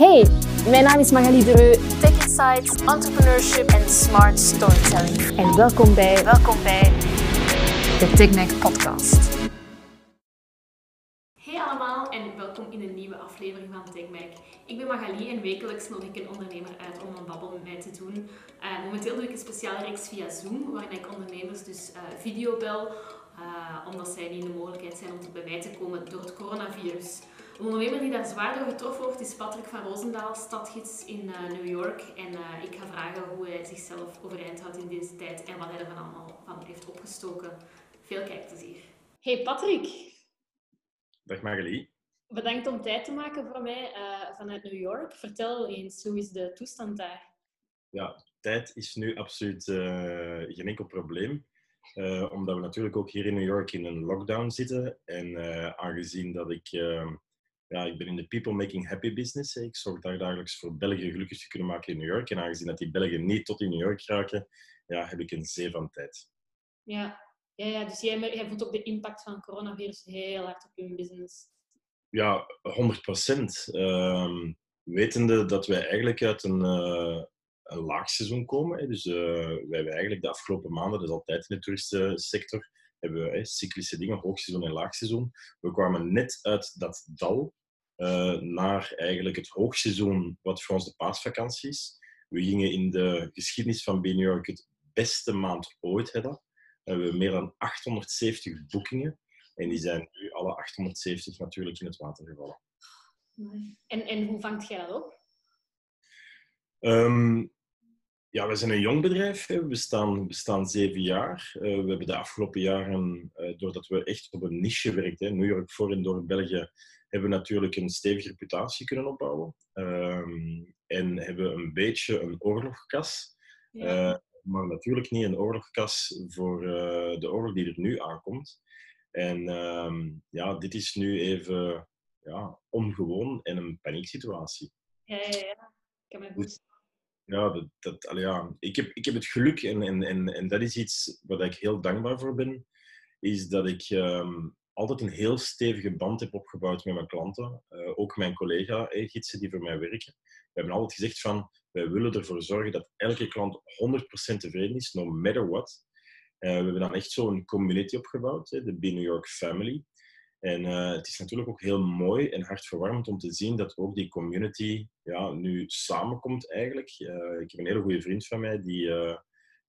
Hey, mijn naam is Magali Dereu, Tech Insights, Entrepreneurship en Smart Storytelling. En welkom bij, welkom bij de TechMac Podcast. Hey allemaal en welkom in een nieuwe aflevering van TechMac. Ik ben Magali en wekelijks nodig ik een ondernemer uit om een babbel met mij te doen. Uh, momenteel doe ik een speciale reeks via Zoom, waarin ik ondernemers dus uh, videobel, uh, omdat zij niet in de mogelijkheid zijn om bij mij te komen door het coronavirus. Een ondernemer die daar zwaar door getroffen wordt is Patrick van Roosendaal, stadgids in uh, New York. En uh, ik ga vragen hoe hij zichzelf overeind houdt in deze tijd en wat hij er van allemaal van heeft opgestoken. Veel kijkplezier. Hey Patrick. Dag Magali. Bedankt om tijd te maken voor mij uh, vanuit New York. Vertel eens, hoe is de toestand daar? Ja, tijd is nu absoluut geen enkel probleem. omdat we natuurlijk ook hier in New York in een lockdown zitten. En aangezien dat ik ja, ik ben in de people making happy business. Ik zorg daar dagelijks voor België gelukkig te kunnen maken in New York. En aangezien dat die Belgen niet tot in New York raken, ja, heb ik een zee van tijd. Ja, ja, ja dus jij, jij voelt ook de impact van coronavirus heel hard op je business. Ja, 100 procent. Um, wetende dat wij eigenlijk uit een, uh, een laagseizoen komen. Dus uh, wij hebben eigenlijk de afgelopen maanden, dat is altijd in de toeristensector, hebben we cyclische dingen, hoogseizoen en laagseizoen. We kwamen net uit dat dal naar eigenlijk het hoogseizoen, wat voor ons de paasvakantie is. We gingen in de geschiedenis van York het beste maand ooit hebben. We hebben meer dan 870 boekingen. En die zijn nu alle 870 natuurlijk in het water gevallen. En, en hoe vangt jij dat op? Um, ja, we zijn een jong bedrijf. We bestaan, bestaan zeven jaar. Uh, we hebben de afgelopen jaren, uh, doordat we echt op een niche werkten, New York voor en door België, hebben we natuurlijk een stevige reputatie kunnen opbouwen. Um, en hebben een beetje een oorlogkas. Ja. Uh, maar natuurlijk niet een oorlogkas voor de oorlog die er nu aankomt. En um, ja, dit is nu even ja, ongewoon en een panieksituatie. Ja, ja, ja. Ik kan me goed ja, dat, dat, allee, ja. Ik, heb, ik heb het geluk, en, en, en, en dat is iets waar ik heel dankbaar voor ben, is dat ik um, altijd een heel stevige band heb opgebouwd met mijn klanten. Uh, ook mijn collega-gidsen die voor mij werken. We hebben altijd gezegd van, wij willen ervoor zorgen dat elke klant 100% tevreden is, no matter what. Uh, we hebben dan echt zo'n community opgebouwd, de Be New York Family. En het is natuurlijk ook heel mooi en hartverwarmend om te zien dat ook die community ja, nu samenkomt eigenlijk. Ik heb een hele goede vriend van mij die,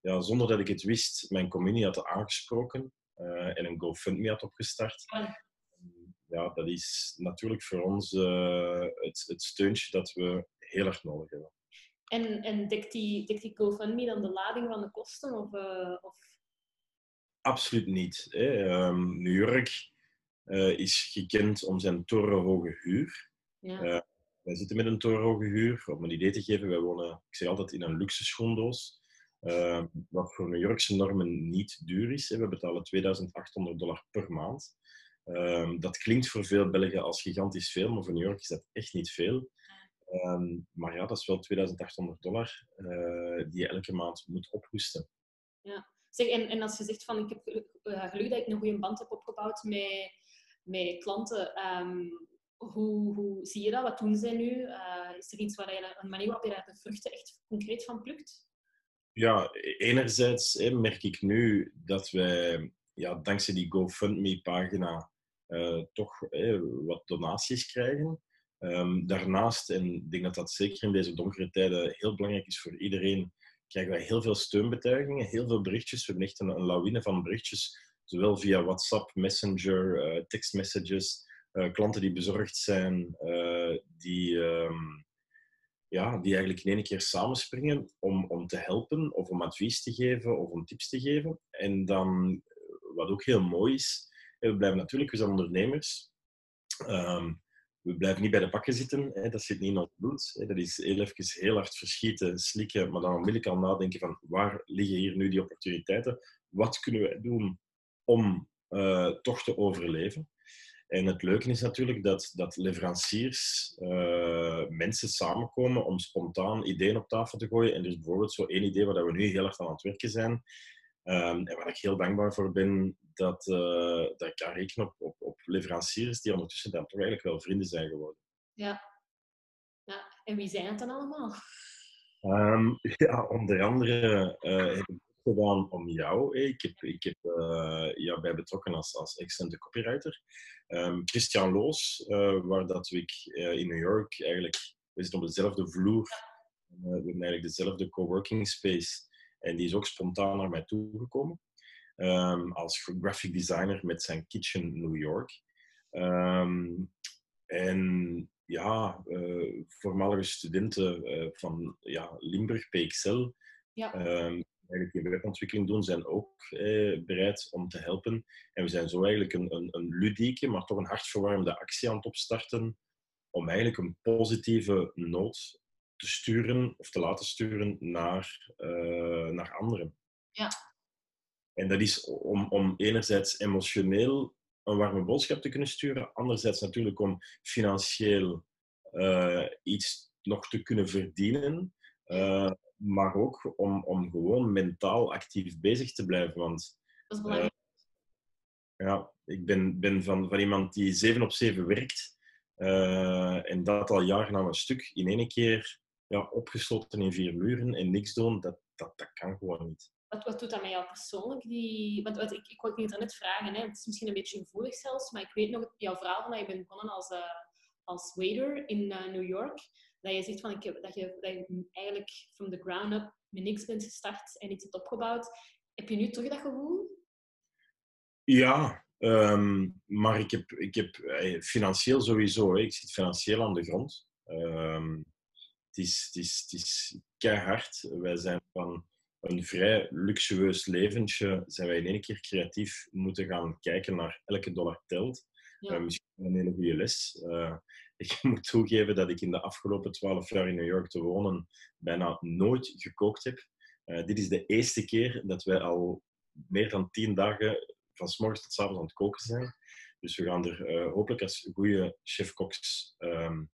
ja, zonder dat ik het wist, mijn community had aangesproken en een GoFundMe had opgestart. Ja, dat is natuurlijk voor ons het, het steuntje dat we heel erg nodig hebben. En, en dekt, die, dekt die GoFundMe dan de lading van de kosten? Of, of... Absoluut niet. Hè. Um, New York uh, is gekend om zijn torenhoge huur. Ja. Uh, wij zitten met een torenhoge huur. Om een idee te geven, wij wonen, ik zeg altijd, in een luxe schoendoos. Uh, wat voor New Yorkse normen niet duur is. We betalen 2800 dollar per maand. Ehm, dat klinkt voor veel Belgen als gigantisch veel, maar voor New York is dat echt niet veel. Um, maar ja, dat is wel 2800 dollar die je elke maand moet ophoesten. Ja, zeg, en, en als je zegt van ik heb geluk dat ik een goede band heb opgebouwd met met klanten. Hoe, hoe zie je dat? Wat doen zij nu? Uh, is er iets waar je, een manier waarop je daar de vruchten echt concreet van plukt? Ja, enerzijds merk ik nu dat wij ja, dankzij die GoFundMe-pagina uh, toch wat donaties krijgen. Um, daarnaast, en ik denk dat dat zeker in deze donkere tijden heel belangrijk is voor iedereen, krijgen wij heel veel steunbetuigingen, heel veel berichtjes. We hebben echt een, lawine van berichtjes zowel via WhatsApp, Messenger, uh, tekstmessages, uh, klanten die bezorgd zijn, die, um, ja, die eigenlijk in één keer samenspringen om, om te helpen of om advies te geven of om tips te geven. En dan, wat ook heel mooi is, we blijven natuurlijk, we zijn ondernemers. Um, we blijven niet bij de pakken zitten, hè, dat zit niet in ons bloed. Hè. Dat is heel even heel hard verschieten, slikken, maar dan onmiddellijk al nadenken van waar liggen hier nu die opportuniteiten? Wat kunnen wij doen om uh, toch te overleven. En het leuke is natuurlijk dat, dat leveranciers, uh, mensen samenkomen om spontaan ideeën op tafel te gooien. En dus bijvoorbeeld zo één idee waar we nu heel erg aan het werken zijn. Um, en waar ik heel dankbaar voor ben, dat, uh, dat ik kan rekenen op, op, op, leveranciers die ondertussen dan toch eigenlijk wel vrienden zijn geworden. Ja, ja En wie zijn het dan allemaal? Um, ja, onder andere uh, heb ik het gedaan om jou. Ik heb, ik heb uh, jou bij betrokken als, als excellente copywriter. Um, Christian Loos, uh, waar dat ik in New York eigenlijk... We zitten op dezelfde vloer. we hebben eigenlijk dezelfde coworking space. En die is ook spontaan naar mij toegekomen. Um, als graphic designer met zijn Kitchen New York. Um, en ja, voormalige studenten van ja, Limburg PXL, ja. um, eigenlijk die webontwikkeling doen, zijn ook eh, bereid om te helpen. En we zijn zo eigenlijk een, een, een ludieke, maar toch een hartverwarmende actie aan het opstarten om eigenlijk een positieve noot te sturen of te laten sturen naar, uh, naar anderen. Ja. En dat is om, om enerzijds emotioneel een warme boodschap te kunnen sturen. Anderzijds natuurlijk om financieel uh, iets nog te kunnen verdienen. Uh, maar ook om, om gewoon mentaal actief bezig te blijven. Want dat is belangrijk. Uh, ja, ik ben, ben van, van iemand die 7 op 7 werkt. en dat al jaren aan een stuk. In één keer ja, opgesloten in vier muren en niks doen, dat, dat, dat kan gewoon niet. Wat, wat doet dat met jou persoonlijk? Die, want wat, ik, ik wou het net vragen, hè. het is misschien een beetje gevoelig zelfs, maar ik weet nog jouw verhaal van dat je bent begonnen als, uh, als waiter in uh, New York. Dat je zegt van, ik, dat, je, dat je eigenlijk from the ground up met niks bent gestart en iets hebt opgebouwd. Heb je nu terug dat gevoel? Ja, um, maar ik heb, ik heb eh, financieel sowieso, ik zit financieel aan de grond. Um, het is, het is, het is keihard. Wij zijn van een vrij luxueus leventje zijn wij in één keer creatief moeten gaan kijken naar elke dollar telt. Ja. Uh, misschien een hele goede les. Uh, ik moet toegeven dat ik in de afgelopen twaalf jaar in New York te wonen bijna nooit gekookt heb. Uh, dit is de eerste keer dat wij al meer dan tien dagen van s morgens tot s avonds aan het koken zijn. Dus we gaan er hopelijk als goede chef-koks um,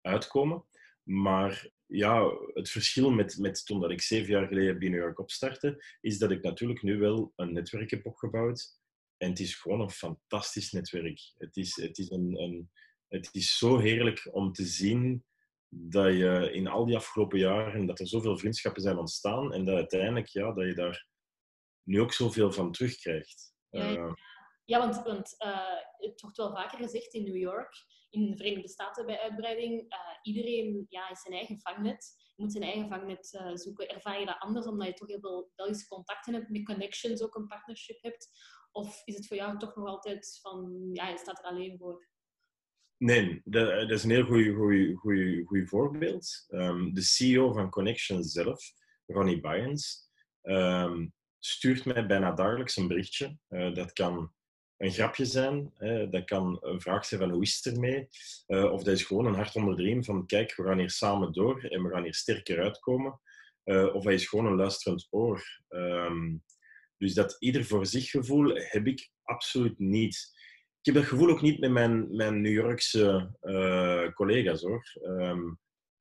uitkomen. Maar ja, het verschil met, met toen dat ik zeven jaar geleden bij New York opstartte, is dat ik natuurlijk nu wel een netwerk heb opgebouwd. En het is gewoon een fantastisch netwerk. Het is, het is, een, een, het is zo heerlijk om te zien dat je in al die afgelopen jaren, dat er zoveel vriendschappen zijn ontstaan en dat uiteindelijk, ja, dat je daar nu ook zoveel van terugkrijgt. Ja, ja want, want uh, het wordt wel vaker gezegd in New York, in de Verenigde Staten bij uitbreiding, uh, iedereen ja, is zijn eigen vangnet. Je moet zijn eigen vangnet uh, zoeken. Ervaar je dat anders omdat je toch heel veel Belgische contacten hebt, met connections ook een partnership hebt? Of is het voor jou toch nog altijd van, ja, je staat er alleen voor? Nee, dat, is een heel goed voorbeeld. Um, de CEO van Connections zelf, Ronnie Byens, um, stuurt mij bijna dagelijks een berichtje. Uh, dat kan een grapje zijn. Dat kan een vraag zijn van hoe is het ermee? Uh, of dat is gewoon een hart onder de riem van kijk, we gaan hier samen door en we gaan hier sterker uitkomen. Uh, of dat is gewoon een luisterend oor. Um, dus dat ieder voor zich gevoel heb ik absoluut niet. Ik heb dat gevoel ook niet met mijn, mijn New Yorkse uh, collega's hoor. Um,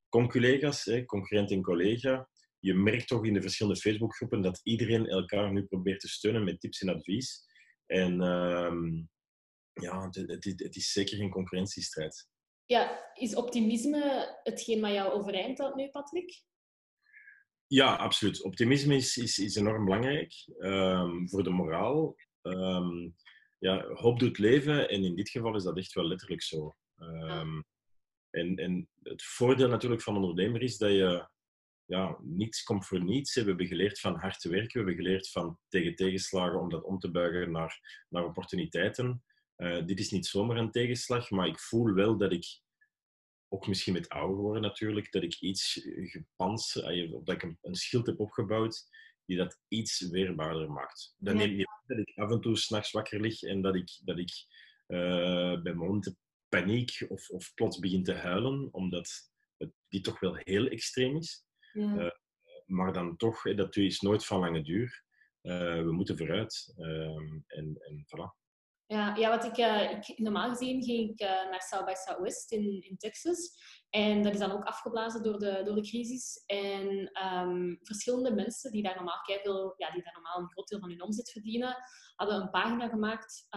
conculega's, concurrent en collega. Je merkt toch in de verschillende Facebookgroepen dat iedereen elkaar nu probeert te steunen met tips en advies. En um, ja, het, het, het, is zeker geen concurrentiestrijd. Ja, is optimisme hetgeen wat jou overeind houdt nu, Patrick? Ja, absoluut. Optimisme is, is, enorm belangrijk um, voor de moraal. Um, ja, hoop doet leven en in dit geval is dat echt wel letterlijk zo. Um, en, en het voordeel natuurlijk van ondernemer is dat je ja, niets komt voor niets. We hebben geleerd van hard te werken. We hebben geleerd van tegen tegenslagen om dat om te buigen naar, naar opportuniteiten. Uh, dit is niet zomaar een tegenslag, maar ik voel wel dat ik, ook misschien met ouder worden natuurlijk, dat ik iets gepans, dat ik een, een schild heb opgebouwd die dat iets weerbaarder maakt. Dat neemt niet dat ik af en toe s'nachts wakker lig en dat ik, dat ik uh, bij momenten paniek of, of plots begin te huilen, omdat het, die toch wel heel extreem is. Ja. Uh, maar dan toch, dat is nooit van lange duur. Uh, we moeten vooruit. Uh, en, en voilà. Ja, ja wat ik, uh, ik, normaal gezien ging ik uh, naar South by Southwest in, in Texas. En dat is dan ook afgeblazen door de, door de crisis. En um, verschillende mensen die daar normaal veel, ja, die daar normaal een groot deel van hun omzet verdienen, hadden een pagina gemaakt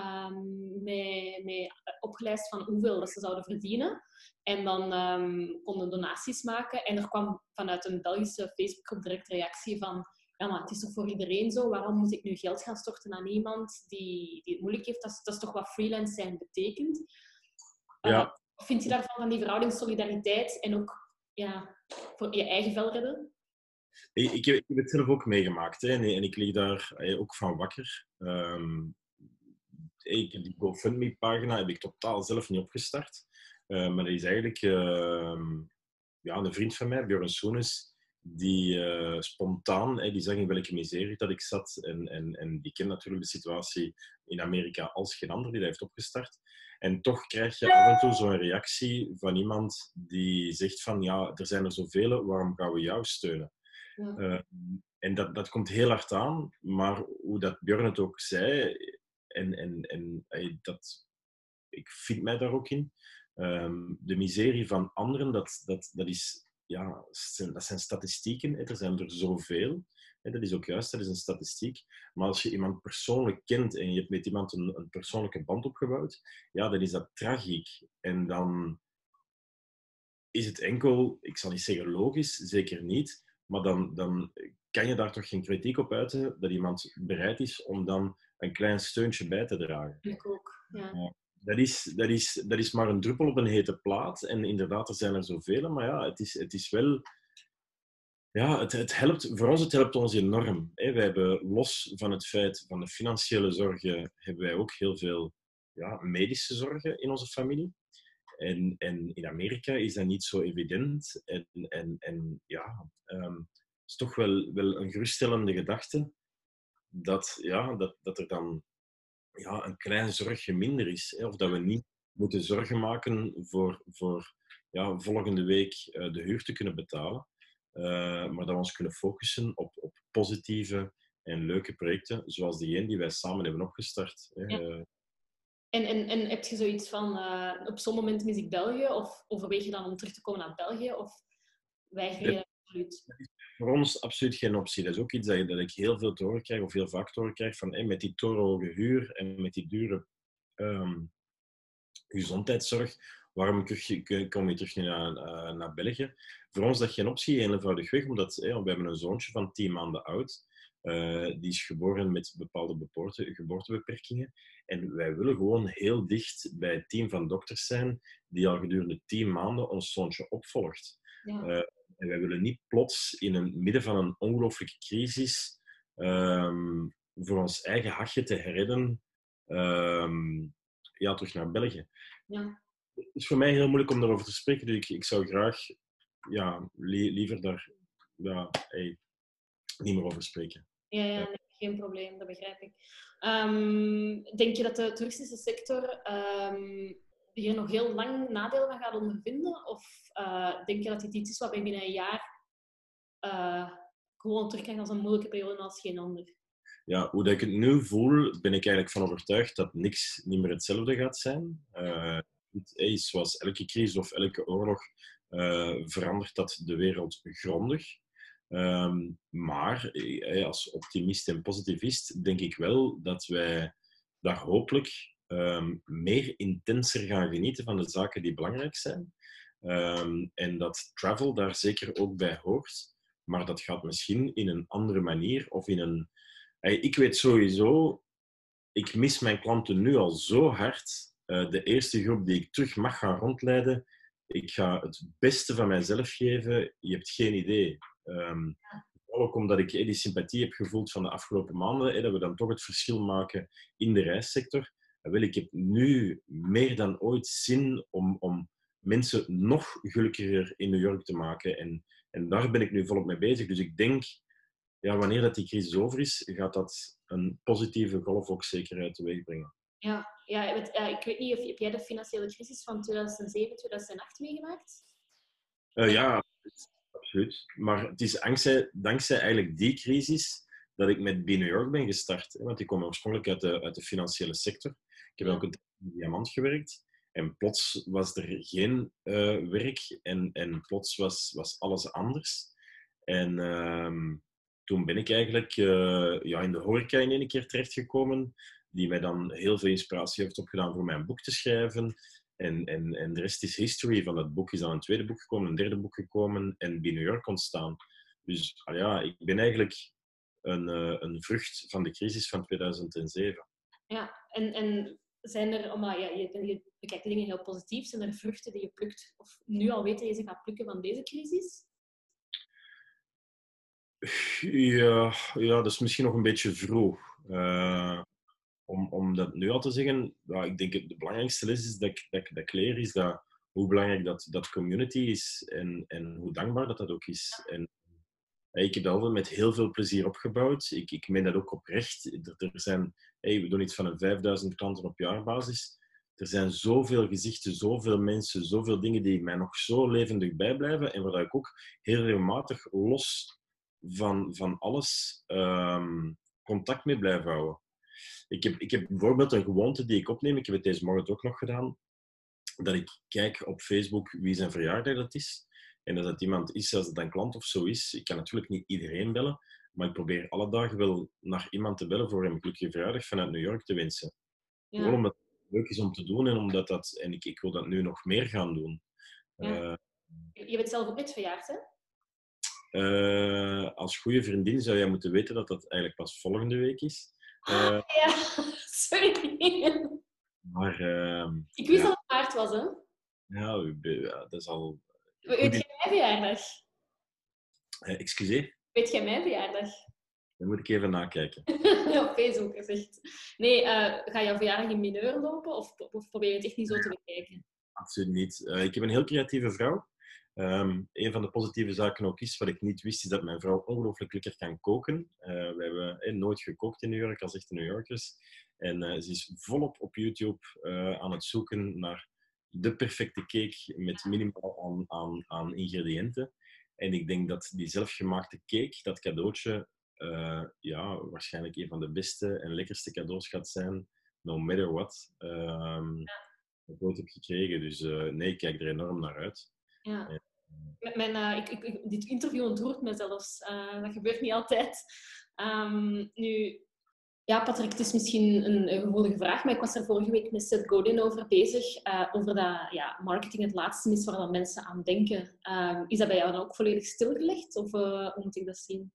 met, met opgelijst van hoeveel dat ze zouden verdienen. En dan um, konden donaties maken. En er kwam vanuit een Belgische Facebook direct reactie van ja, maar het is toch voor iedereen zo? Waarom moet ik nu geld gaan storten aan iemand die, die het moeilijk heeft? Dat is, dat is toch wat freelance zijn betekent. Ja. Uh, vind je daarvan van die verhouding solidariteit en ook ja, voor je eigen vel redden? Ik, ik, heb, ik heb het zelf ook meegemaakt hè, en, en, ik lig daar ook van wakker. Um, ik, die GoFundMe-pagina heb ik totaal zelf niet opgestart. Uh, maar dat is eigenlijk uh, ja, een vriend van mij, Björn Soenes, die uh, spontaan, hè, die zag in welke miserie dat ik zat. En, en, en die kent natuurlijk de situatie in Amerika als geen ander, die dat heeft opgestart. En toch krijg je af en toe zo'n reactie van iemand die zegt van ja, er zijn er zoveel, waarom gaan we jou steunen? Ja. Uh, en dat, dat komt heel hard aan, maar hoe dat Björn het ook zei, en, en, en dat, ik vind mij daar ook in, um, de miserie van anderen, dat, dat, dat is ja, dat zijn statistieken. Er zijn er zoveel. Dat is ook juist, dat is een statistiek. Maar als je iemand persoonlijk kent en je hebt met iemand een, een persoonlijke band opgebouwd, ja, dan is dat tragiek. En dan is het enkel, ik zal niet zeggen logisch, zeker niet, maar dan, dan kan je daar toch geen kritiek op uiten dat iemand bereid is om dan een klein steuntje bij te dragen. Ik ook, ja dat is, dat, is, dat is maar een druppel op een hete plaat. En inderdaad, er zijn er zoveel. Maar ja, het is, het is wel... Ja, het, het helpt, voor ons het helpt ons enorm. Wij hebben los van het feit van de financiële zorgen, hebben wij ook heel veel ja, medische zorgen in onze familie. En, en in Amerika is dat niet zo evident. En, en, en ja, um, het is toch wel, wel een geruststellende gedachte dat, ja, dat, dat er dan ja, een klein zorgje minder is. Hè? Of dat we niet moeten zorgen maken voor, voor ja, volgende week uh, de huur te kunnen betalen. Uh, maar dat we ons kunnen focussen op, op positieve en leuke projecten, zoals die die wij samen hebben opgestart. Hè? Ja. Eh, en, en, en heb je zoiets van, uh, op zo'n moment mis ik België, of overweeg je dan om terug te komen naar België, of weiger je absoluut? voor ons absoluut geen optie. Dat is ook iets dat, dat ik heel veel te horen krijg, of heel vaak te horen krijg, van hey, met die torenhoge huur en met die dure um, gezondheidszorg, waarom kom je terug naar, uh, naar België? Voor ons is dat geen optie, heel eenvoudig weg, omdat hey, we hebben een zoontje van 10 maanden oud. Uh, die is geboren met bepaalde geboortebeperkingen. En wij willen gewoon heel dicht bij het team van dokters zijn, die al gedurende 10 maanden ons zoontje opvolgt. Ja. Uh, en wij willen niet plots in het midden van een ongelooflijke crisis um, voor ons eigen hachje te herredden, um, ja, terug naar België. Ja. Het is voor mij heel moeilijk om daarover te spreken, dus ik, ik zou graag ja, li liever daar ja, hey, niet meer over spreken. Ja, ja nee, geen probleem, dat begrijp ik. Um, denk je dat de toeristische sector hier nog heel lang nadelen van gaat ondervinden? Of uh, denk je dat dit iets is wat binnen een jaar uh, gewoon terugkrijgt als een moeilijke periode als geen ander? Ja, hoe dat ik het nu voel, ben ik eigenlijk van overtuigd dat niks niet meer hetzelfde gaat zijn. Uh, het zoals elke crisis of elke oorlog verandert dat de wereld grondig. Um, maar als optimist en positivist denk ik wel dat wij daar hopelijk um, meer intenser gaan genieten van de zaken die belangrijk zijn. Um, en dat travel daar zeker ook bij hoort. Maar dat gaat misschien in een andere manier of in een. Ik weet sowieso, ik mis mijn klanten nu al zo hard. Uh, de eerste groep die ik terug mag gaan rondleiden, ik ga het beste van mijzelf geven. Je hebt geen idee. Um, ook omdat ik die sympathie heb gevoeld van de afgelopen maanden, dat we dan toch het verschil maken in de reissector wel, ik heb nu meer dan ooit zin om, om mensen nog gelukkiger in New York te maken. En, en daar ben ik nu volop mee bezig. Dus ik denk, ja, wanneer dat die crisis over is, gaat dat een positieve golf ook zeker teweeg brengen. Ja, ja, ik weet niet of heb jij de financiële crisis van 2007, 2008 meegemaakt? Uh, ja, absoluut. Maar het is dankzij, dankzij eigenlijk die crisis dat ik met B New York ben gestart. Hè, want ik kom oorspronkelijk uit de, uit de financiële sector. Ik heb ook een diamant gewerkt. En plots was er geen uh, werk en, en plots was, was alles anders. En uh, toen ben ik eigenlijk uh, ja, in de horeca in één keer terechtgekomen, die mij dan heel veel inspiratie heeft opgedaan voor mijn boek te schrijven. En, en, en de rest is history. Van dat boek is dan een tweede boek gekomen, een derde boek gekomen en bij New York ontstaan. Dus ah ja, ik ben eigenlijk een, uh, een vrucht van de crisis van 2007. Ja, en, en zijn er, omdat ja, je, je bekijkt dingen heel positief, zijn er vruchten die je plukt, of nu al weet dat je ze gaat plukken van deze crisis? Ja, ja dat is misschien nog een beetje vroeg. Uh, om, om dat nu al te zeggen, ik denk het de belangrijkste les is dat dat, dat ik leer, is dat, hoe belangrijk dat, dat community is en, en hoe dankbaar dat dat ook is. En, ik heb dat altijd met heel veel plezier opgebouwd. Ik, ik meen dat ook oprecht. Er, er zijn, we doen iets van een 5000 klanten op jaarbasis. Er zijn zoveel gezichten, zoveel mensen, zoveel dingen die mij nog zo levendig bijblijven. En waar ik ook heel regelmatig los van, van alles um, contact mee blijf houden. Ik heb, ik heb bijvoorbeeld een gewoonte die ik opneem. Ik heb het deze morgen ook nog gedaan. Dat ik kijk op Facebook wie zijn verjaardag dat is. En als dat iemand is, als het een klant of zo is, ik kan natuurlijk niet iedereen bellen, maar ik probeer alle dagen wel naar iemand te bellen voor een gelukkige verjaardag vanuit New York te wensen. Ja. Gewoon omdat het leuk is om te doen en omdat dat, en ik, ik wil dat nu nog meer gaan doen. Ja. Uh, je bent zelf ook net verjaard, hè? Uh, als goede vriendin zou jij moeten weten dat dat eigenlijk pas volgende week is. Uh, ja, sorry. Maar, ehm, ik wist ja. dat het maart was, hè? Ja, dat is al Weet mijn verjaardag? Uh, excuseer? Weet jij mijn verjaardag? Dan moet ik even nakijken. Op Facebook gezegd. Nee, uh, ga jouw verjaardag in mineur lopen of, of, probeer je het echt niet zo te bekijken? Absoluut niet. Uh, ik heb een heel creatieve vrouw. Um, een van de positieve zaken ook is, wat ik niet wist, is dat mijn vrouw ongelooflijk lekker kan koken. Uh, we hebben eh, nooit gekookt in New York als echte New Yorkers. En uh, ze is volop op YouTube uh, aan het zoeken naar de perfecte cake met minimaal aan, aan, aan ingrediënten. En ik denk dat die zelfgemaakte cake, dat cadeautje, uh, ja, waarschijnlijk een van de beste en lekkerste cadeaus gaat zijn, no matter what, um, ik ooit heb gekregen. Dus uh, nee, ik kijk er enorm naar uit. Ja. En, Met mijn, uh, ik, ik, dit interview ontroert me zelfs. dat gebeurt niet altijd. Um, nu, ja, Patrick, het is misschien een, gevoelige vraag, maar ik was er vorige week met Seth Godin over bezig. Uh, over dat ja, marketing het laatste is waar dan mensen aan denken. Uh, is dat bij jou dan ook volledig stilgelegd? Of uh, hoe moet ik dat zien?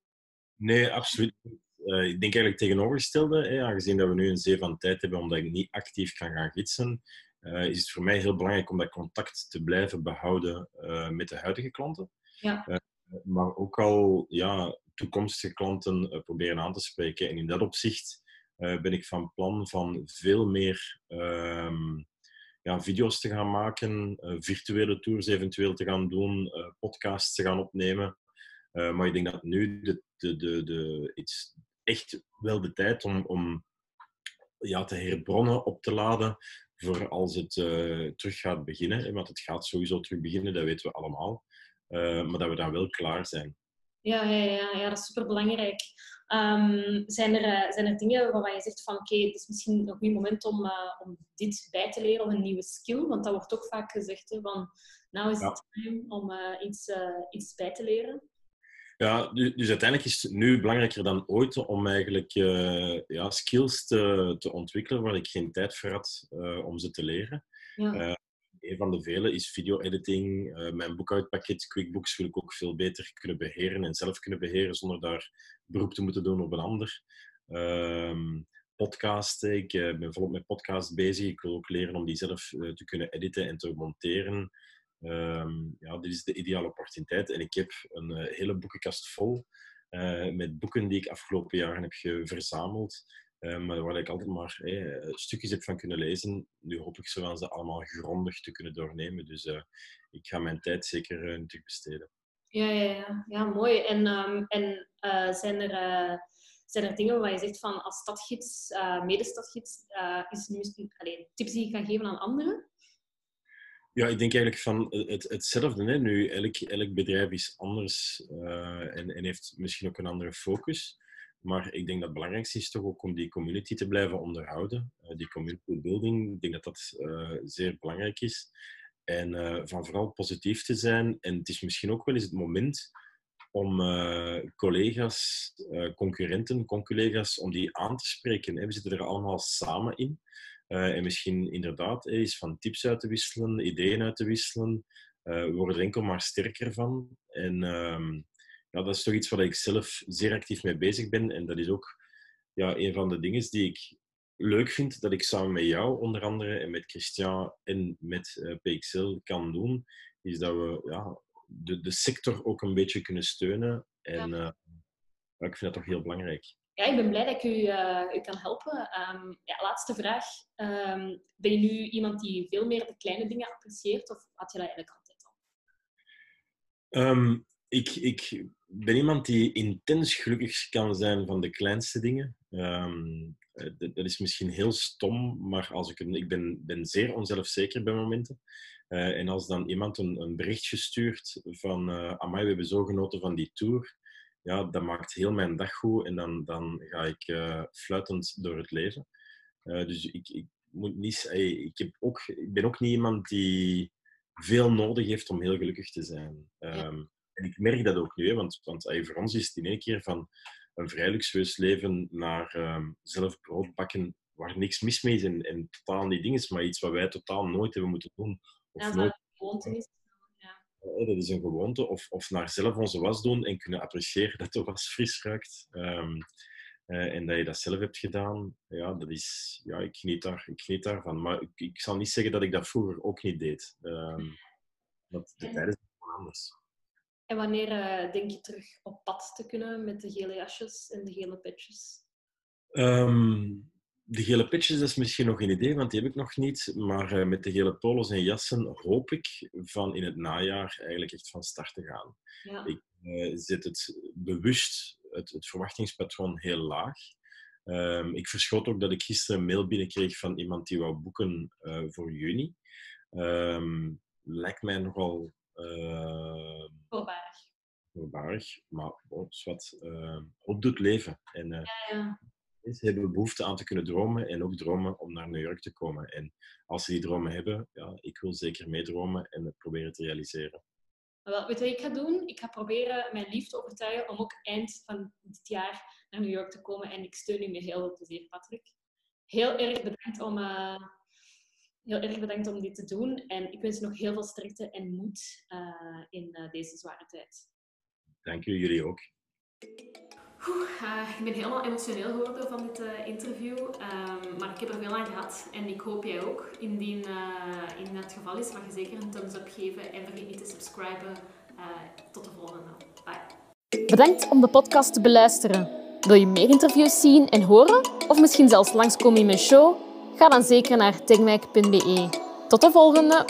Nee, absoluut uh, ik denk eigenlijk tegenovergestelde. Hè, aangezien dat we nu een zee van tijd hebben omdat ik niet actief kan gaan gidsen, is het voor mij heel belangrijk om dat contact te blijven behouden met de huidige klanten. Ja. maar ook al ja, toekomstige klanten proberen aan te spreken. En in dat opzicht uh, ben ik van plan van veel meer um, ja, video's te gaan maken, uh, virtuele tours eventueel te gaan doen, uh, podcasts te gaan opnemen. maar ik denk dat nu de, de, de, de, echt wel de tijd om, om ja, te herbronnen, op te laden voor als het terug gaat beginnen. Want het gaat sowieso terug beginnen, dat weten we allemaal. maar dat we dan wel klaar zijn. Ja, ja, ja, ja dat is superbelangrijk. Um, zijn, er, uh, zijn er dingen waarvan je zegt van oké, okay, het is misschien nog een moment om, uh, om dit bij te leren of een nieuwe skill? Want dat wordt ook vaak gezegd hè, van nou is het time om uh, iets, iets bij te leren. Ja, dus, dus, uiteindelijk is het nu belangrijker dan ooit om eigenlijk ja, skills te, te ontwikkelen waar ik geen tijd voor had om ze te leren. Ja een van de vele is video-editing. Uh, mijn boekhoudpakket QuickBooks wil ik ook veel beter kunnen beheren en zelf kunnen beheren zonder daar beroep te moeten doen op een ander. Um, podcasten. Ik uh, ben volop met podcast bezig. Ik wil ook leren om die zelf uh, te kunnen editen en te monteren. Um, ja, dit is de ideale opportuniteit. En ik heb een hele boekenkast vol met boeken die ik afgelopen jaren heb verzameld. Um, waar ik altijd maar hey, stukjes heb van kunnen lezen. Nu hoop ik ze, ze allemaal grondig te kunnen doornemen. Dus uh, ik ga mijn tijd zeker uh, besteden. Ja, ja, ja. ja mooi. En, um, en uh, zijn, er, zijn er dingen waar je zegt van als stadgids, medestadgids, is nu alleen, tips die je kan geven aan anderen? Ja, ik denk eigenlijk van het, hetzelfde. Hè. Nu, elk, elk bedrijf is anders en, en heeft misschien ook een andere focus. Maar ik denk dat het belangrijkste is toch ook om die community te blijven onderhouden. Uh, die community building, ik denk dat dat uh, zeer belangrijk is. En uh, van vooral positief te zijn. En het is misschien ook wel eens het moment om collega's, concurrenten, conculega's, om die aan te spreken. We zitten er allemaal samen in. en misschien inderdaad eens van tips uit te wisselen, ideeën uit te wisselen. we worden er enkel maar sterker van. En ehm, ja, dat is toch iets waar ik zelf zeer actief mee bezig ben. En dat is ook ja, een van de dingen die ik leuk vind, dat ik samen met jou onder andere en met Christian en met uh, eh, PXL kan doen, is dat we ja, de, de sector ook een beetje kunnen steunen. En ja. Uh, ik vind dat toch heel belangrijk. Ja, ik ben blij dat ik u, uh, u kan helpen. Um, ja, laatste vraag. Um, ben je nu iemand die veel meer de kleine dingen apprecieert of had je dat eigenlijk altijd al? Um, ik, ik ben iemand die intens gelukkig kan zijn van de kleinste dingen. Um, dat, is misschien heel stom, maar als ik, ik ben, ben zeer onzelfzeker bij momenten. Uh, en als dan iemand een, een berichtje stuurt van uh, Amai, we hebben zo genoten van die tour. Ja, dat maakt heel mijn dag goed en dan, dan ga ik uh, fluitend door het leven. dus ik, ik, moet niet, ik, heb ook, ik ben ook niet iemand die veel nodig heeft om heel gelukkig te zijn. Um, en ik merk dat ook nu, hè, want, want voor ons is het in één keer van een vrij luxueus leven naar um, zelf brood bakken waar niks mis mee is en, en totaal niet ding is, maar iets wat wij totaal nooit hebben moeten doen. Of ja, nooit... gewoonte is. Ja. dat is een gewoonte. Of, of naar zelf onze was doen en kunnen appreciëren dat de was fris ruikt. Um, uh, en dat je dat zelf hebt gedaan, ja, dat is, ja ik, geniet daar, ik geniet daarvan. Maar ik, ik zal niet zeggen dat ik dat vroeger ook niet deed. Um, want de tijden zijn gewoon anders. En wanneer uh, denk je terug op pad te kunnen met de gele jasjes en de gele petjes? Um, de gele petjes is misschien nog een idee, want die heb ik nog niet. Maar uh, met de gele polos en jassen hoop ik van in het najaar eigenlijk echt van start te gaan. Ja. Ik uh, zet het bewust, het, het verwachtingspatroon, heel laag. Um, ik verschoot ook dat ik gisteren een mail binnenkreeg van iemand die wou boeken voor juni. Um, lijkt mij nogal voorbarig. Voorbarig, maar wat uh, op doet leven. En uh, ja, ja. Mensen hebben behoefte aan te kunnen dromen en ook dromen om naar New York te komen. En als ze die dromen hebben, ja, ik wil zeker meedromen en het proberen te realiseren. Wel, weet je wat ik ga doen? Ik ga proberen mijn lief te overtuigen om ook eind van dit jaar naar New York te komen. En ik steun u met heel veel plezier, Patrick. Heel erg bedankt om, uh, heel erg bedankt om dit te doen. En ik wens je nog heel veel sterkte en moed uh, in uh, deze zware tijd. Dank u, jullie ook. uh, ik ben helemaal emotioneel geworden van dit interview. Um, maar ik heb er veel aan gehad. En ik hoop jij ook. Indien in het geval is, mag je zeker een thumbs up geven. En vergeet niet te subscriben. tot de volgende. Bye. Bedankt om de podcast te beluisteren. Wil je meer interviews zien en horen? Of misschien zelfs langskomen in mijn show? Ga dan zeker naar techmac.be. Tot de volgende!